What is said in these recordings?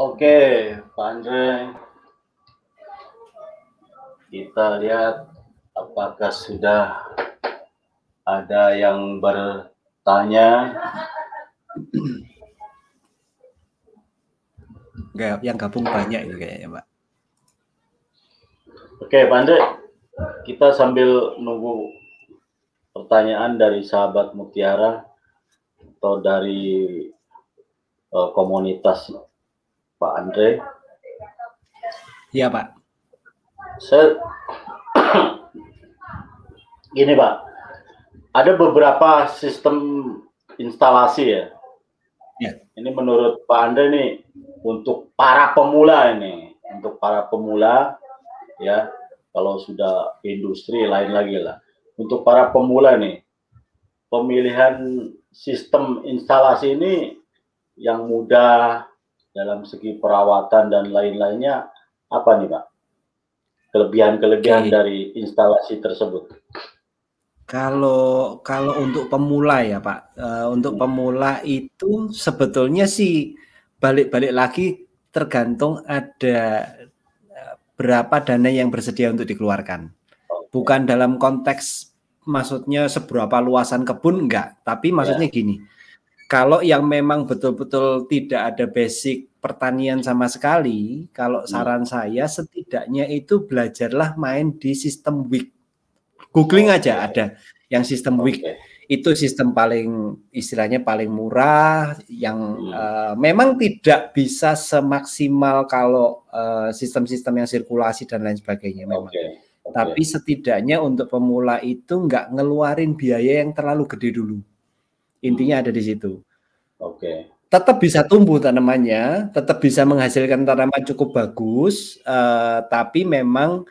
Oke, Pak Andre. Kita lihat apakah sudah ada yang bertanya. Enggak, yang gabung banyak itu kayaknya, Pak. Oke, Pak Andre. Kita sambil nunggu pertanyaan dari sahabat Mutiara atau dari uh, komunitas Pak Andre. Iya, Pak. Saya gini, Pak. Ada beberapa sistem instalasi ya. Ya. Ini menurut Pak Andre nih untuk para pemula ini, untuk para pemula ya, kalau sudah industri lain lagi lah. Untuk para pemula nih, pemilihan sistem instalasi ini yang mudah dalam segi perawatan dan lain-lainnya apa nih Pak? Kelebihan-kelebihan Oke. dari instalasi tersebut. Kalau kalau untuk pemula ya Pak, eh, untuk pemula itu sebetulnya sih balik-balik lagi tergantung ada eh, berapa dana yang bersedia untuk dikeluarkan. Bukan dalam konteks maksudnya seberapa luasan kebun enggak, tapi maksudnya gini. Kalau yang memang betul-betul tidak ada basic pertanian sama sekali, kalau saran saya setidaknya itu belajarlah main di sistem WIC. Googling aja ada yang sistem WIC. Oke. Itu sistem paling istilahnya paling murah yang Hmm. eh, memang tidak bisa semaksimal kalau eh, sistem-sistem yang sirkulasi dan lain sebagainya memang. Oke. Tapi setidaknya untuk pemula itu nggak ngeluarin biaya yang terlalu gede dulu. Intinya ada di situ. Oke. Tetap bisa tumbuh tanamannya, tetap bisa menghasilkan tanaman cukup bagus, eh, tapi memang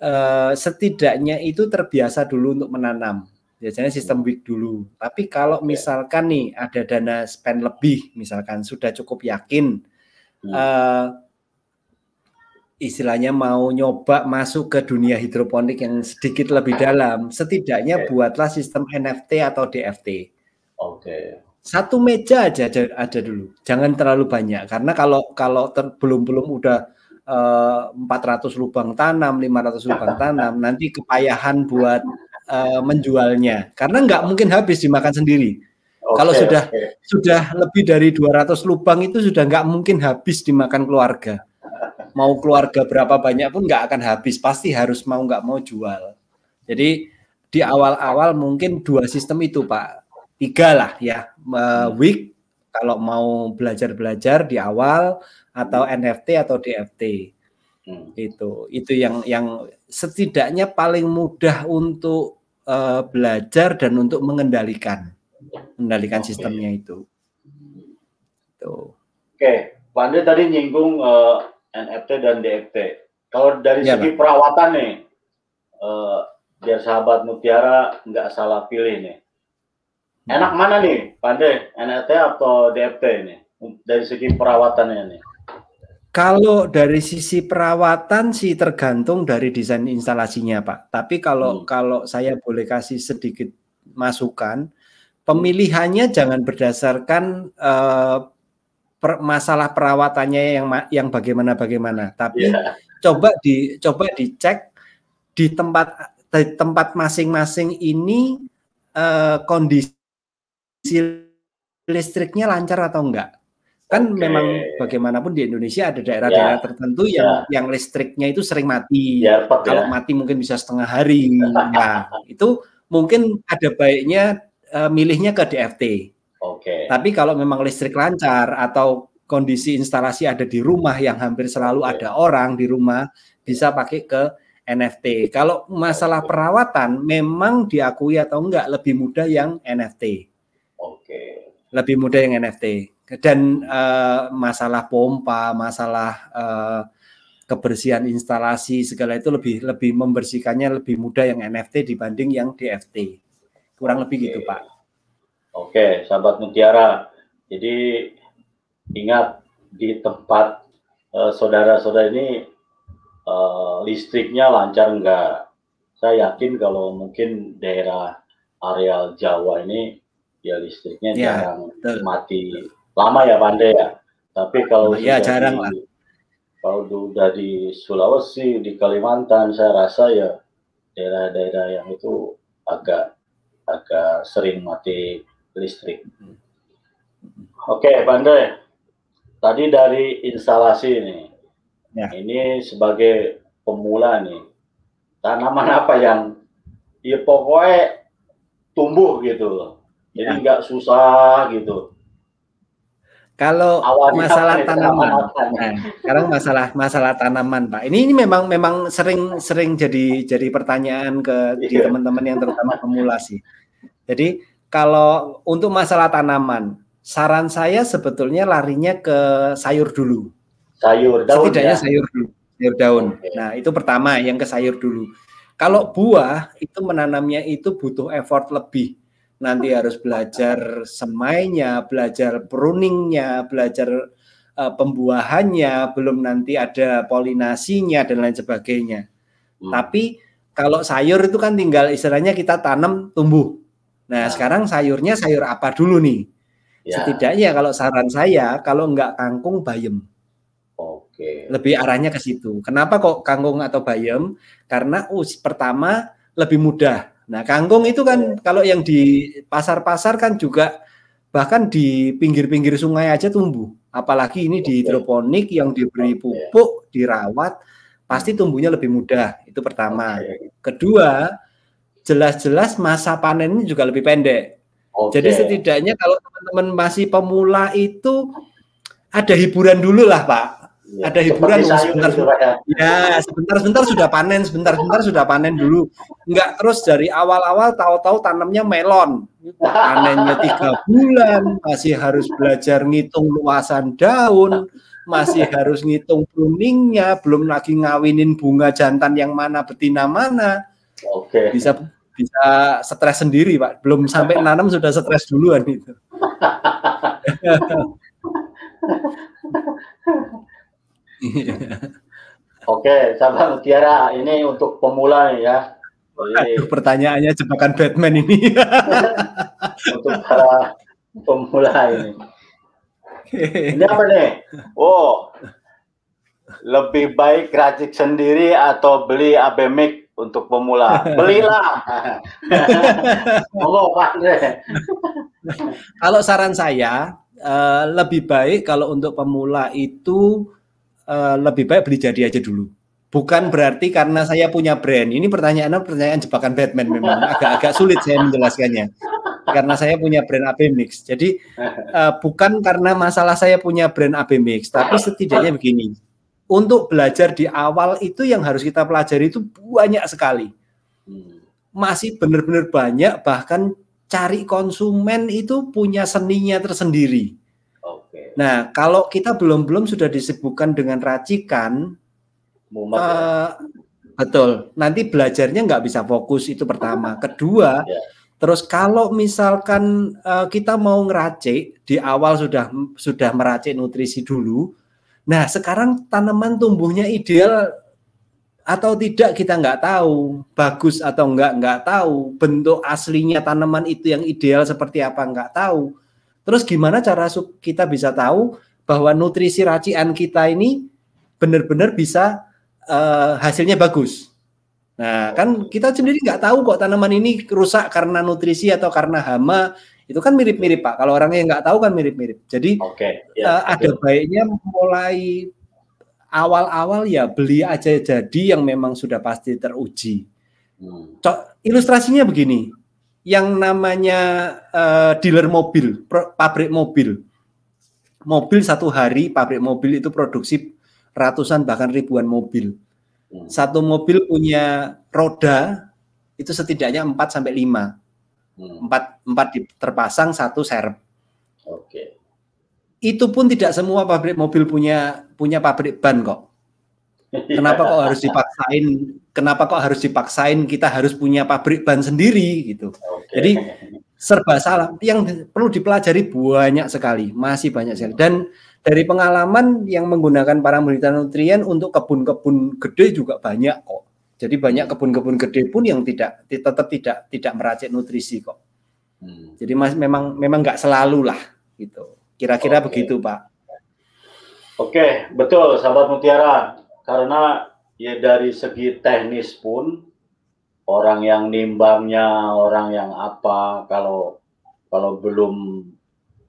eh, setidaknya itu terbiasa dulu untuk menanam. Biasanya sistem week dulu. Tapi kalau Oke. misalkan nih ada dana spend lebih, misalkan sudah cukup yakin, Hmm. eh, istilahnya mau nyoba masuk ke dunia hidroponik yang sedikit lebih dalam, setidaknya buatlah sistem NFT atau DFT. Oke. Satu meja aja ada, ada dulu, jangan terlalu banyak karena kalau kalau ter- belum belum udah eh, 400 lubang tanam, 500 lubang tanam, nanti kepayahan buat eh, menjualnya karena nggak mungkin habis dimakan sendiri. Oke, Kalau sudah- oke. Sudah lebih dari 200 lubang itu sudah nggak mungkin habis dimakan keluarga. Mau keluarga berapa banyak pun nggak akan habis, pasti harus mau nggak mau jual. Jadi di awal-awal mungkin dua sistem itu Pak, tiga lah ya, Eh, week kalau mau belajar-belajar di awal atau NFT atau DFT Hmm. itu itu yang yang setidaknya paling mudah untuk eh, belajar dan untuk mengendalikan. Mengendalikan Oke. sistemnya itu. Tuh Oke, Pak Andre tadi nyinggung eh, NFT dan DFT. Kalau dari Iya, segi perawatan nih, eh, biar sahabat Mutiara nggak salah pilih nih. Enak mana nih, Pak Andre? NFT atau DFT nih? Dari segi perawatannya nih. Kalau dari sisi perawatan sih tergantung dari desain instalasinya, Pak. Tapi kalau Hmm. kalau saya boleh kasih sedikit masukan, pemilihannya jangan berdasarkan eh, per- masalah perawatannya yang yang bagaimana bagaimana, tapi Iya. coba di coba dicek di tempat di tempat masing-masing ini eh, kondisi listriknya lancar atau enggak. Kan Oke. memang bagaimanapun di Indonesia ada daerah-daerah Ya. tertentu yang yang listriknya itu sering mati. Biar cepet Kalau ya. mati mungkin bisa setengah hari. Nah, itu mungkin ada baiknya eh, milihnya ke DFT. Oke. Tapi kalau memang listrik lancar atau kondisi instalasi ada di rumah yang hampir selalu Oke. ada orang di rumah, bisa pakai ke NFT. Kalau masalah perawatan memang diakui atau enggak lebih mudah yang NFT. Oke. Lebih mudah yang NFT. Dan eh, masalah pompa, masalah eh, kebersihan instalasi segala itu lebih lebih membersihkannya lebih mudah yang NFT dibanding yang DFT. Kurang lebih Oke. gitu, Pak. Oke, sahabat Mutiara. Jadi ingat di tempat eh, saudara-saudara ini eh, listriknya lancar enggak? Saya yakin kalau mungkin daerah areal Jawa ini ya listriknya Ya, jarang betul. mati lama ya Pande ya. Tapi kalau ya sudah jarang di, lah. Kalau udah di Sulawesi, di Kalimantan, saya rasa ya daerah-daerah yang itu agak agak sering mati listrik. Oke, Pak Andre. Tadi dari instalasi ini, Ya. ini sebagai pemula nih, tanaman apa yang ya pokoknya tumbuh gitu loh. Jadi Ya. nggak susah gitu. Kalau Awalnya masalah nih, tanaman, nah, sekarang masalah masalah tanaman, Pak. Ini ini memang memang sering sering jadi jadi pertanyaan ke di Iya. teman-teman yang terutama pemula sih. Jadi kalau untuk masalah tanaman, saran saya sebetulnya larinya ke sayur dulu. Sayur daun Setidaknya ya. sayur dulu, sayur daun. Oke. Nah, itu pertama yang ke sayur dulu. Kalau buah itu menanamnya itu butuh effort lebih. Nanti harus belajar semainya, belajar pruningnya, belajar eh, pembuahannya, belum nanti ada polinasinya dan lain sebagainya. Hmm. Tapi kalau sayur itu kan tinggal istilahnya kita tanam tumbuh. Nah, Nah. sekarang sayurnya sayur apa dulu nih? Ya. Setidaknya kalau saran saya kalau enggak kangkung bayam Oke. lebih arahnya ke situ. Kenapa kok kangkung atau bayam? Karena us pertama lebih mudah. Nah, kangkung itu kan kalau yang di pasar-pasar kan juga bahkan di pinggir-pinggir sungai aja tumbuh. Apalagi ini di hidroponik yang diberi pupuk, dirawat, pasti tumbuhnya lebih mudah. Itu pertama. Kedua, jelas-jelas masa panennya juga lebih pendek. Oke. Jadi setidaknya kalau teman-teman masih pemula itu ada hiburan dulu lah, Pak. Ya, ada hiburan, sebentar, gitu, ya. Ya, sebentar-sebentar sudah panen, sebentar-sebentar sudah panen dulu. Enggak terus dari awal-awal tahu-tahu tanamnya melon. Panennya tiga bulan, masih harus belajar ngitung luasan daun, masih harus ngitung pruningnya, belum lagi ngawinin bunga jantan yang mana betina mana. Oke. Bisa bisa stres sendiri, Pak. Belum sampai nanam sudah stres duluan itu. Oke, sahabat Mutiara, ini untuk pemula nih ya. Jadi Aduh, pertanyaannya jebakan Batman ini. untuk para pemula ini. Ini apa nih? Oh, lebih baik racik sendiri atau beli AB Mic untuk pemula? Belilah. Monggo Pak. Kalau saran saya eh, lebih baik kalau untuk pemula itu eh, lebih baik beli jadi aja dulu. Bukan berarti karena saya punya brand. Ini pertanyaannya pertanyaan jebakan Batman memang agak-agak sulit saya menjelaskannya. Karena saya punya brand AB Mix. Jadi eh, bukan karena masalah saya punya brand AB Mix, tapi setidaknya begini. Untuk belajar di awal itu yang harus kita pelajari itu banyak sekali Hmm, masih benar-benar banyak bahkan cari konsumen itu punya seninya tersendiri. Oke. Nah, kalau kita belum-belum sudah disibukkan dengan racikan, Mumet ya. eh, betul. Nanti belajarnya nggak bisa fokus itu pertama. Kedua, Ya. terus kalau misalkan eh, kita mau ngeracik di awal sudah sudah meracik nutrisi dulu. Nah, sekarang tanaman tumbuhnya ideal atau tidak kita nggak tahu bagus atau nggak nggak tahu bentuk aslinya tanaman itu yang ideal seperti apa nggak tahu terus gimana cara kita bisa tahu bahwa nutrisi racian kita ini benar-benar bisa eh, hasilnya bagus? Nah kan kita sendiri nggak tahu kok tanaman ini rusak karena nutrisi atau karena hama. Itu kan mirip-mirip pak. Kalau orangnya nggak tahu kan mirip-mirip. Jadi Oke. eh, Ya, ada baiknya mulai awal-awal ya beli aja jadi yang memang sudah pasti teruji. Hmm, ilustrasinya begini, yang namanya eh, dealer mobil, pro- pabrik mobil, mobil satu hari pabrik mobil itu produksi ratusan bahkan ribuan mobil. hmm. Satu mobil punya roda itu setidaknya 4 sampai 5. Hmm, 4 4 di- terpasang, satu serep. Oke. Itu pun tidak semua pabrik mobil punya punya pabrik ban kok. Kenapa kok harus dipaksain? Kenapa kok harus dipaksain kita harus punya pabrik ban sendiri gitu? Oke. Jadi serba salah. Yang perlu dipelajari banyak sekali, masih banyak sekali. Dan dari pengalaman yang menggunakan para peneliti nutrien untuk kebun-kebun gede juga banyak kok. Jadi banyak kebun-kebun gede pun yang tidak tetap tidak tidak meracik nutrisi kok. Hmm. Jadi mas memang memang nggak selalu lah gitu. Kira-kira begitu Pak. Oke, betul sahabat Mutiara. Karena ya dari segi teknis pun orang yang nimbangnya, orang yang apa kalau kalau belum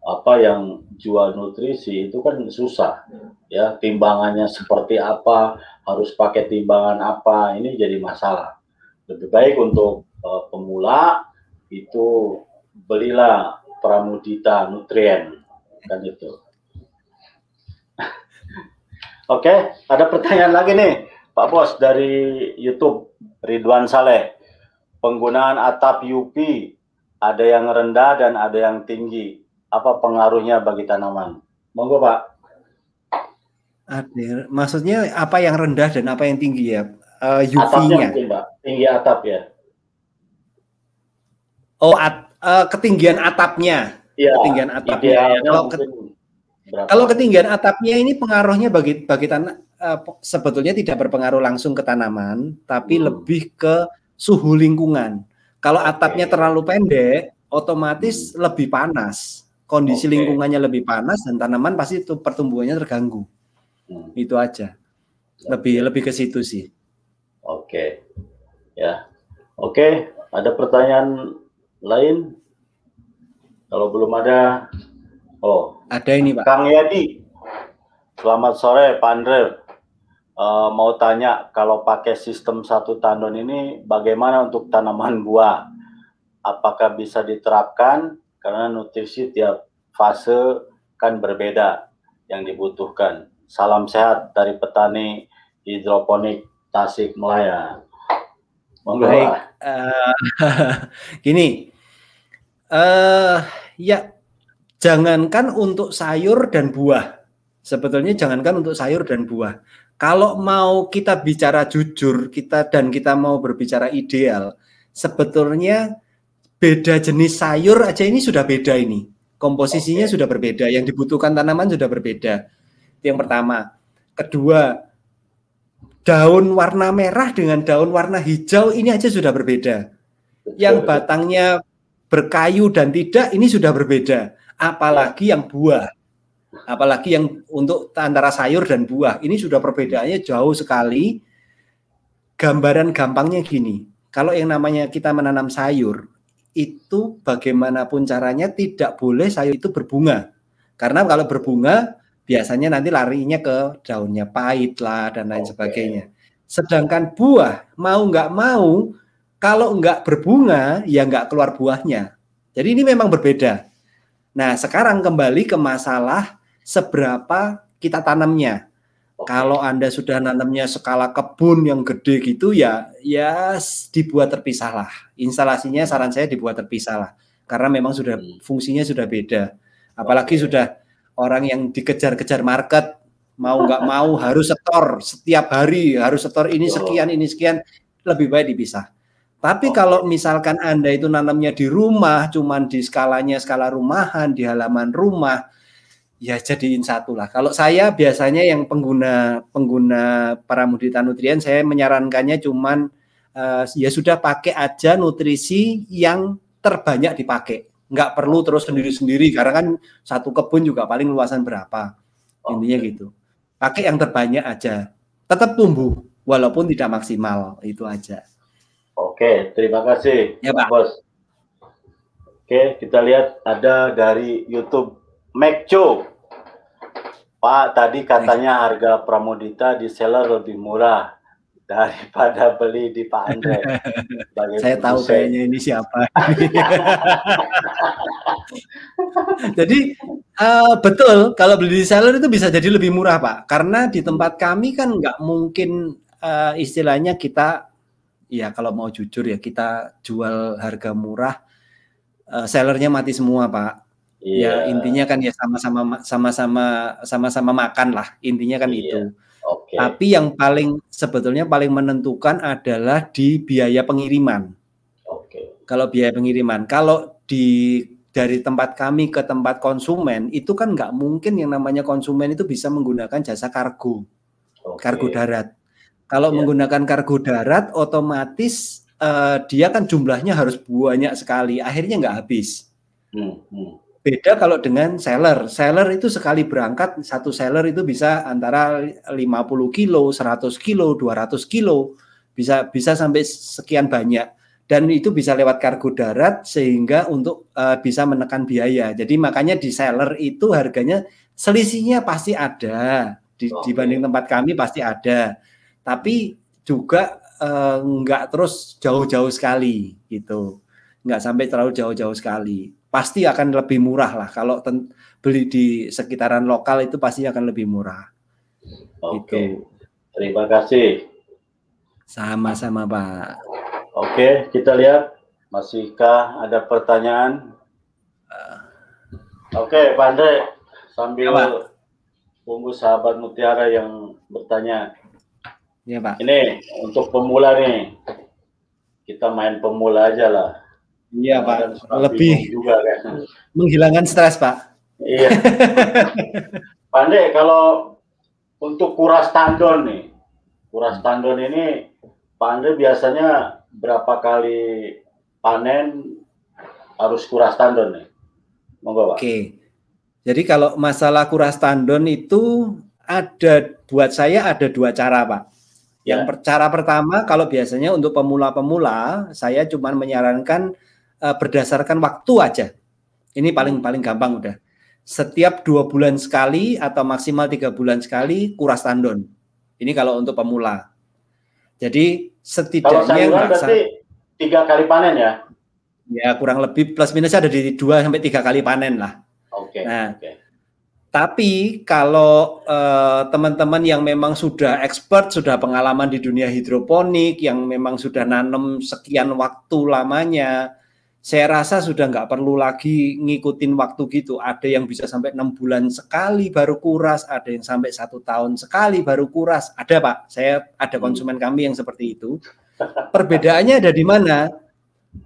apa yang jual nutrisi itu kan susah ya timbangannya seperti apa harus pakai timbangan apa ini jadi masalah. Lebih baik untuk uh, pemula itu belilah pramudita nutrien kan itu oke okay, ada pertanyaan lagi nih Pak Bos dari YouTube Ridwan Saleh penggunaan atap UP ada yang rendah dan ada yang tinggi apa pengaruhnya bagi tanaman? Monggo Pak. Ada, maksudnya apa yang rendah dan apa yang tinggi ya? Uh, UV-nya. Pak. Tinggi atap ya. Oh, at, uh, ketinggian atapnya. Ya, ketinggian atapnya. Kalau, ke, kalau ketinggian atapnya ini pengaruhnya bagi bagi tanah uh, sebetulnya tidak berpengaruh langsung ke tanaman, tapi hmm. lebih ke suhu lingkungan. Kalau atapnya terlalu pendek, otomatis hmm. lebih panas kondisi okay. lingkungannya lebih panas dan tanaman pasti itu pertumbuhannya terganggu. Hmm. Itu aja. Lebih okay. lebih ke situ sih. Oke. Okay. Ya. Oke, okay. ada pertanyaan lain? Kalau belum ada Oh, ada ini, Pak. Kang Yadi. Selamat sore, Pak Andre. Uh, mau tanya kalau pakai sistem satu tandon ini bagaimana untuk tanaman buah? Apakah bisa diterapkan karena nutrisi tiap fase kan berbeda yang dibutuhkan. Salam sehat dari petani hidroponik Tasik Malaya. Baik, uh, gini, uh, ya jangankan untuk sayur dan buah, sebetulnya jangankan untuk sayur dan buah. Kalau mau kita bicara jujur, kita dan kita mau berbicara ideal, sebetulnya beda jenis sayur aja ini sudah beda ini. Komposisinya okay. sudah berbeda, yang dibutuhkan tanaman sudah berbeda. Itu yang pertama. Kedua, daun warna merah dengan daun warna hijau ini aja sudah berbeda. Yang batangnya berkayu dan tidak ini sudah berbeda. Apalagi yang buah. Apalagi yang untuk antara sayur dan buah. Ini sudah perbedaannya jauh sekali. Gambaran gampangnya gini. Kalau yang namanya kita menanam sayur, itu bagaimanapun caranya tidak boleh sayur itu berbunga. Karena kalau berbunga biasanya nanti larinya ke daunnya pahit lah dan lain okay. sebagainya. Sedangkan buah mau nggak mau kalau nggak berbunga ya nggak keluar buahnya. Jadi ini memang berbeda. Nah sekarang kembali ke masalah seberapa kita tanamnya. Kalau Anda sudah nanamnya skala kebun yang gede gitu ya ya dibuat terpisah lah. Instalasinya saran saya dibuat terpisah lah. Karena memang sudah hmm. fungsinya sudah beda. Apalagi okay. sudah orang yang dikejar-kejar market mau nggak mau harus setor setiap hari, harus setor ini sekian ini sekian lebih baik dipisah. Tapi okay. kalau misalkan Anda itu nanamnya di rumah, cuman di skalanya skala rumahan, di halaman rumah, ya jadiin satu lah. Kalau saya biasanya yang pengguna pengguna para mudita nutrien saya menyarankannya cuman uh, ya sudah pakai aja nutrisi yang terbanyak dipakai. Nggak perlu terus sendiri-sendiri karena kan satu kebun juga paling luasan berapa. Intinya gitu. Pakai yang terbanyak aja. Tetap tumbuh walaupun tidak maksimal itu aja. Oke, terima kasih, ya, Pak. Bos. Oke, kita lihat ada dari YouTube Mekco. Pak, tadi katanya harga Pramodita di seller lebih murah daripada beli di Pak Andre. Saya tahu kayaknya ini siapa. jadi uh, betul kalau beli di seller itu bisa jadi lebih murah Pak, karena di tempat kami kan nggak mungkin uh, istilahnya kita ya kalau mau jujur ya kita jual harga murah, uh, sellernya mati semua Pak Yeah. Ya intinya kan ya sama-sama sama-sama sama-sama makan lah intinya kan yeah. itu. Okay. Tapi yang paling sebetulnya paling menentukan adalah di biaya pengiriman. Oke. Okay. Kalau biaya pengiriman, kalau di dari tempat kami ke tempat konsumen itu kan nggak mungkin yang namanya konsumen itu bisa menggunakan jasa kargo, okay. kargo darat. Kalau yeah. menggunakan kargo darat, otomatis uh, dia kan jumlahnya harus banyak sekali, akhirnya nggak habis. Hmm, hmm Beda kalau dengan seller. Seller itu sekali berangkat, satu seller itu bisa antara 50 kilo, 100 kilo, 200 kilo, bisa bisa sampai sekian banyak. Dan itu bisa lewat kargo darat sehingga untuk uh, bisa menekan biaya. Jadi makanya di seller itu harganya selisihnya pasti ada. Di, oh. Dibanding tempat kami pasti ada. Tapi juga uh, nggak terus jauh-jauh sekali gitu. Nggak sampai terlalu jauh-jauh sekali pasti akan lebih murah lah kalau ten, beli di sekitaran lokal itu pasti akan lebih murah. Oke. Itu. Terima kasih. Sama-sama, Pak. Oke, kita lihat masihkah ada pertanyaan? Oke, Pak Andre, sambil Apa? tunggu sahabat Mutiara yang bertanya. Iya, Pak. Ini untuk pemula nih. Kita main pemula aja lah Iya Pak, lebih juga kan. Menghilangkan stres Pak. Iya. Pandai kalau untuk kuras tandon nih, kuras tandon ini Pandai biasanya berapa kali panen harus kuras tandon nih? Monggo Pak. Oke. Jadi kalau masalah kuras tandon itu ada buat saya ada dua cara Pak. Yang ya. cara pertama kalau biasanya untuk pemula-pemula saya cuma menyarankan uh, berdasarkan waktu aja. Ini paling paling gampang udah. Setiap dua bulan sekali atau maksimal tiga bulan sekali kuras tandon. Ini kalau untuk pemula. Jadi setidaknya kalau berarti tiga kali panen ya? Ya kurang lebih plus minus ada di dua sampai tiga kali panen lah. Oke. Okay, nah, okay. Tapi kalau eh, teman-teman uh, yang memang sudah expert, sudah pengalaman di dunia hidroponik, yang memang sudah nanam sekian waktu lamanya, saya rasa sudah nggak perlu lagi ngikutin waktu gitu. Ada yang bisa sampai enam bulan sekali baru kuras, ada yang sampai satu tahun sekali baru kuras. Ada pak, saya ada hmm. konsumen kami yang seperti itu. Perbedaannya ada di mana?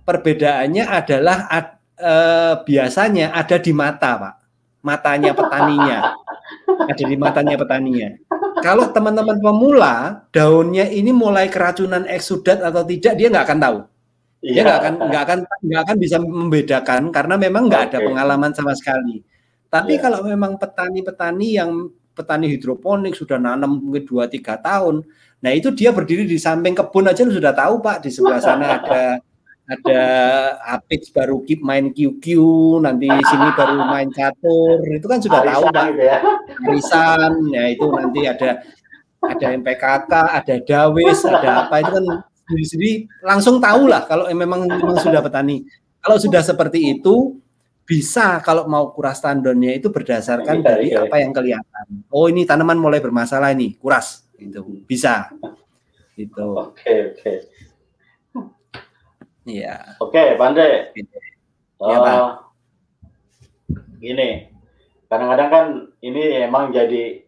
Perbedaannya adalah ad, eh, biasanya ada di mata pak, matanya petaninya, ada di matanya petaninya. Kalau teman-teman pemula, daunnya ini mulai keracunan eksudat atau tidak, dia nggak akan tahu dia iya. nggak akan nggak akan nggak akan bisa membedakan karena memang nggak okay. ada pengalaman sama sekali. Tapi yeah. kalau memang petani-petani yang petani hidroponik sudah nanam mungkin dua tiga tahun, nah itu dia berdiri di samping kebun aja lu sudah tahu pak di sebelah sana ada ada Apix baru keep main QQ, nanti sini baru main catur, itu kan sudah Arisan tahu pak. Gitu ya. Arisan, ya itu nanti ada ada MPKK, ada Dawis, ada apa itu kan sendiri-sendiri langsung tahu lah kalau memang memang sudah petani. Kalau sudah seperti itu bisa kalau mau kuras tandonnya itu berdasarkan iya, dari iya. apa yang kelihatan. Oh ini tanaman mulai bermasalah ini, kuras itu bisa. Itu. Oke oke. Iya. Oke, Pandai. Iya, uh, Pak. Gini, kadang-kadang kan ini emang jadi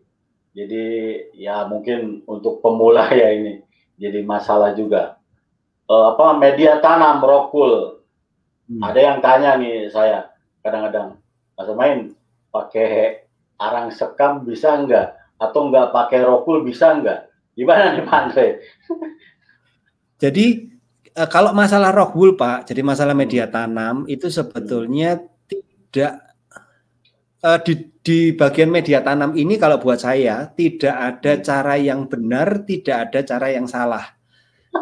jadi ya mungkin untuk pemula ya ini jadi masalah juga. Uh, apa media tanam rokul. Hmm. Ada yang tanya nih saya kadang-kadang, Mas main pakai arang sekam bisa enggak? Atau enggak pakai rokul bisa enggak? Gimana nih Pak Andre? Jadi uh, kalau masalah rockwool Pak, jadi masalah media tanam itu sebetulnya tidak uh, di, di bagian media tanam ini kalau buat saya tidak ada hmm. cara yang benar, tidak ada cara yang salah.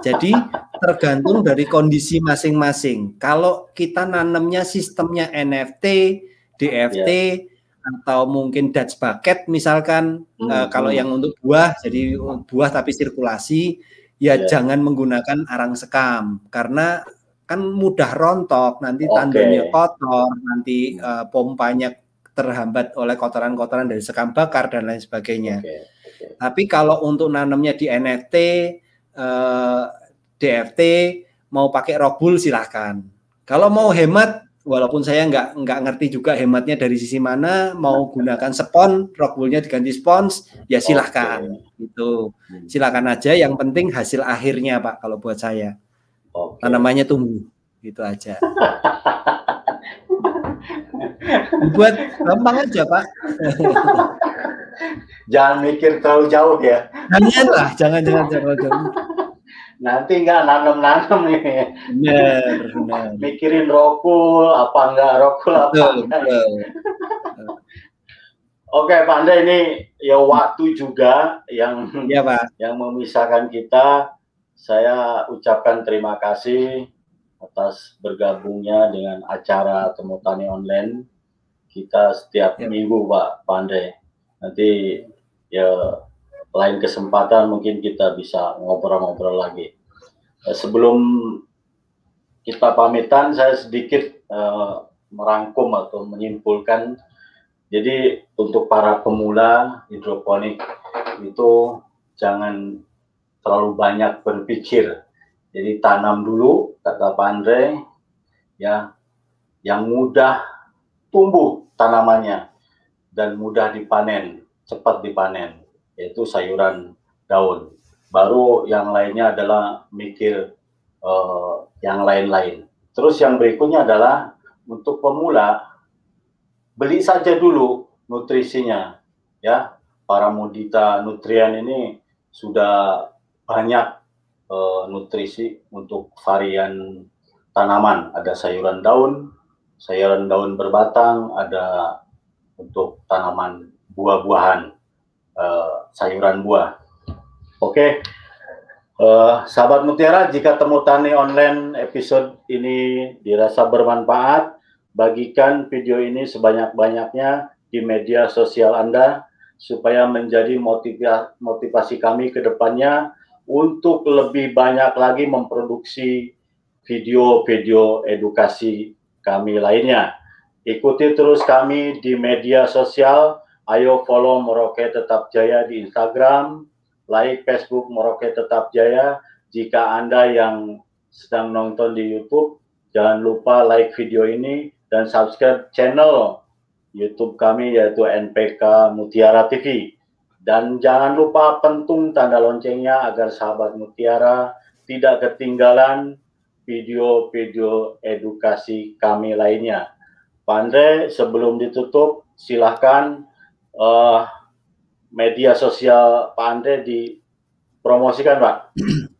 Jadi tergantung dari kondisi masing-masing. Kalau kita nanamnya sistemnya NFT, DFT yeah. atau mungkin Dutch bucket misalkan hmm. uh, kalau yang untuk buah jadi buah tapi sirkulasi ya yeah. jangan menggunakan arang sekam karena kan mudah rontok, nanti okay. tandanya kotor, nanti uh, pompanya terhambat oleh kotoran-kotoran dari sekam bakar dan lain sebagainya. Okay, okay. Tapi kalau untuk nanamnya di NFT, eh, DFT, mau pakai robul silahkan. Kalau mau hemat, walaupun saya nggak nggak ngerti juga hematnya dari sisi mana, mau gunakan spon, rockwoolnya diganti spons, ya silahkan. Okay. Itu hmm. silahkan aja. Yang penting hasil akhirnya pak, kalau buat saya. Okay. Tanamannya tumbuh, gitu aja. Buat gampang aja, Pak. jangan mikir terlalu jauh ya. Jangan lah, jangan jangan terlalu jauh. Nanti nggak nanam-nanam nih. Benar, benar. Mikirin rokul apa enggak rokul apa Betul, enggak. betul. Oke, Pak Andre ini ya waktu juga yang Iya, Pak. yang memisahkan kita. Saya ucapkan terima kasih atas bergabungnya dengan acara Temu Tani Online kita setiap Ya. minggu, Pak Pandai. Nanti ya lain kesempatan mungkin kita bisa ngobrol-ngobrol lagi. Eh, sebelum kita pamitan, saya sedikit eh, merangkum atau menyimpulkan. Jadi untuk para pemula hidroponik itu jangan terlalu banyak berpikir. Jadi tanam dulu, kata Pak Andre, ya, yang mudah tumbuh tanamannya dan mudah dipanen, cepat dipanen, yaitu sayuran daun. Baru yang lainnya adalah mikir eh, yang lain-lain. Terus yang berikutnya adalah untuk pemula beli saja dulu nutrisinya, ya. Para mudita nutrien ini sudah banyak eh, nutrisi untuk varian tanaman. Ada sayuran daun, sayuran daun berbatang, ada untuk tanaman buah-buahan, eh, sayuran buah. Oke, Eh, sahabat Mutiara, jika temu tani online episode ini dirasa bermanfaat, bagikan video ini sebanyak-banyaknya di media sosial Anda supaya menjadi motiva- motivasi kami ke depannya untuk lebih banyak lagi memproduksi video-video edukasi kami lainnya. Ikuti terus kami di media sosial. Ayo follow Merauke Tetap Jaya di Instagram, like Facebook Merauke Tetap Jaya. Jika Anda yang sedang nonton di YouTube, jangan lupa like video ini dan subscribe channel YouTube kami yaitu NPK Mutiara TV. Dan jangan lupa pentung tanda loncengnya agar sahabat Mutiara tidak ketinggalan video-video edukasi kami lainnya. Pandai, sebelum ditutup, silahkan eh, media sosial Pak Andre dipromosikan, Pak.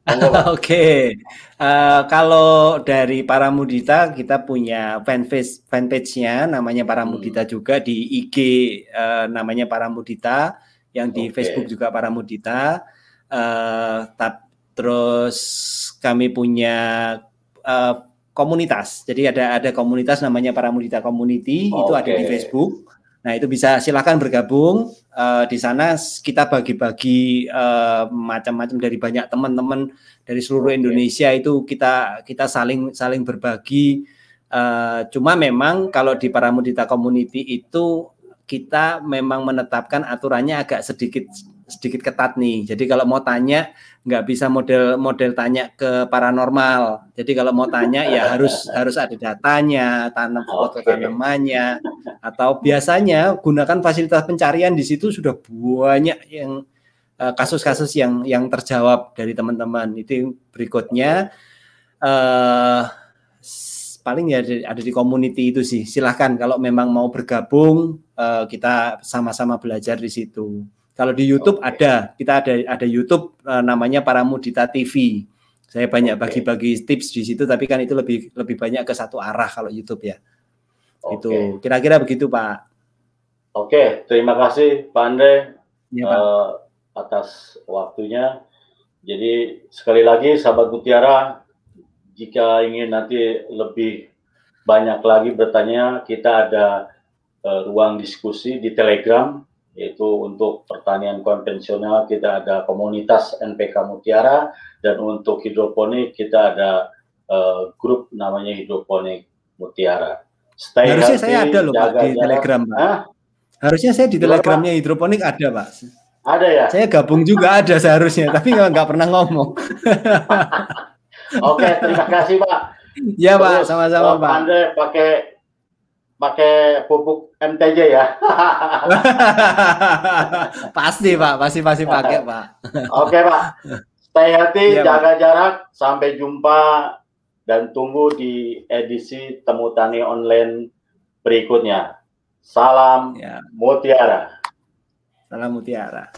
Monggo, Pak. Oke, Eh, kalau dari para mudita kita punya fanpage fanpage-nya namanya para Hmm. mudita juga di IG eh, namanya para mudita, yang di Oke. Facebook juga para mudita. Eh, tap- terus kami punya eh, komunitas, jadi ada ada komunitas namanya para mudita community itu ada di Oke. Facebook. Nah itu bisa silakan bergabung Eh, di sana kita bagi-bagi eh, macam-macam dari banyak teman-teman dari seluruh. Indonesia itu kita kita saling saling berbagi. Eh, cuma memang kalau di para mudita community itu kita memang menetapkan aturannya agak sedikit sedikit ketat nih. Jadi kalau mau tanya nggak bisa model model tanya ke paranormal. Jadi kalau mau tanya ya harus harus ada datanya, tanam foto Oke. tanamannya, atau biasanya gunakan fasilitas pencarian di situ sudah banyak yang eh, kasus-kasus yang yang terjawab dari teman-teman. Itu berikutnya eh s- paling ya ada, ada di community itu sih. Silahkan kalau memang mau bergabung eh, kita sama-sama belajar di situ. Kalau di YouTube Oke. ada, kita ada ada YouTube eh, namanya Para Mudita TV. Saya banyak bagi-bagi tips di situ, tapi kan itu lebih lebih banyak ke satu arah kalau YouTube ya. Oke. Itu kira-kira begitu Pak. Oke, terima kasih Pak Andre Ya, Pak. eh, atas waktunya. Jadi sekali lagi sahabat Mutiara, jika ingin nanti lebih banyak lagi bertanya, kita ada eh, ruang diskusi di Telegram, yaitu untuk pertanian konvensional kita ada komunitas NPK Mutiara, dan untuk hidroponik kita ada eh, grup namanya hidroponik Mutiara. Stay Harusnya healthy, saya ada loh Pak di jarak. Telegram Pak. Hah? Harusnya saya di Telegramnya hidroponik ada Pak. Ada ya? Saya gabung juga ada seharusnya, tapi nggak pernah ngomong. Oke, terima kasih Pak. Ya Pak, Terus, sama-sama kalau Pak. Andre pakai pakai pupuk MTJ ya. pasti Pak, pasti pasti pakai Pak. Oke Pak. Stay healthy, Pak. jaga jarak. Sampai jumpa dan tunggu di edisi Temu Tani Online berikutnya. Salam Ya, Mutiara. salam mutiara.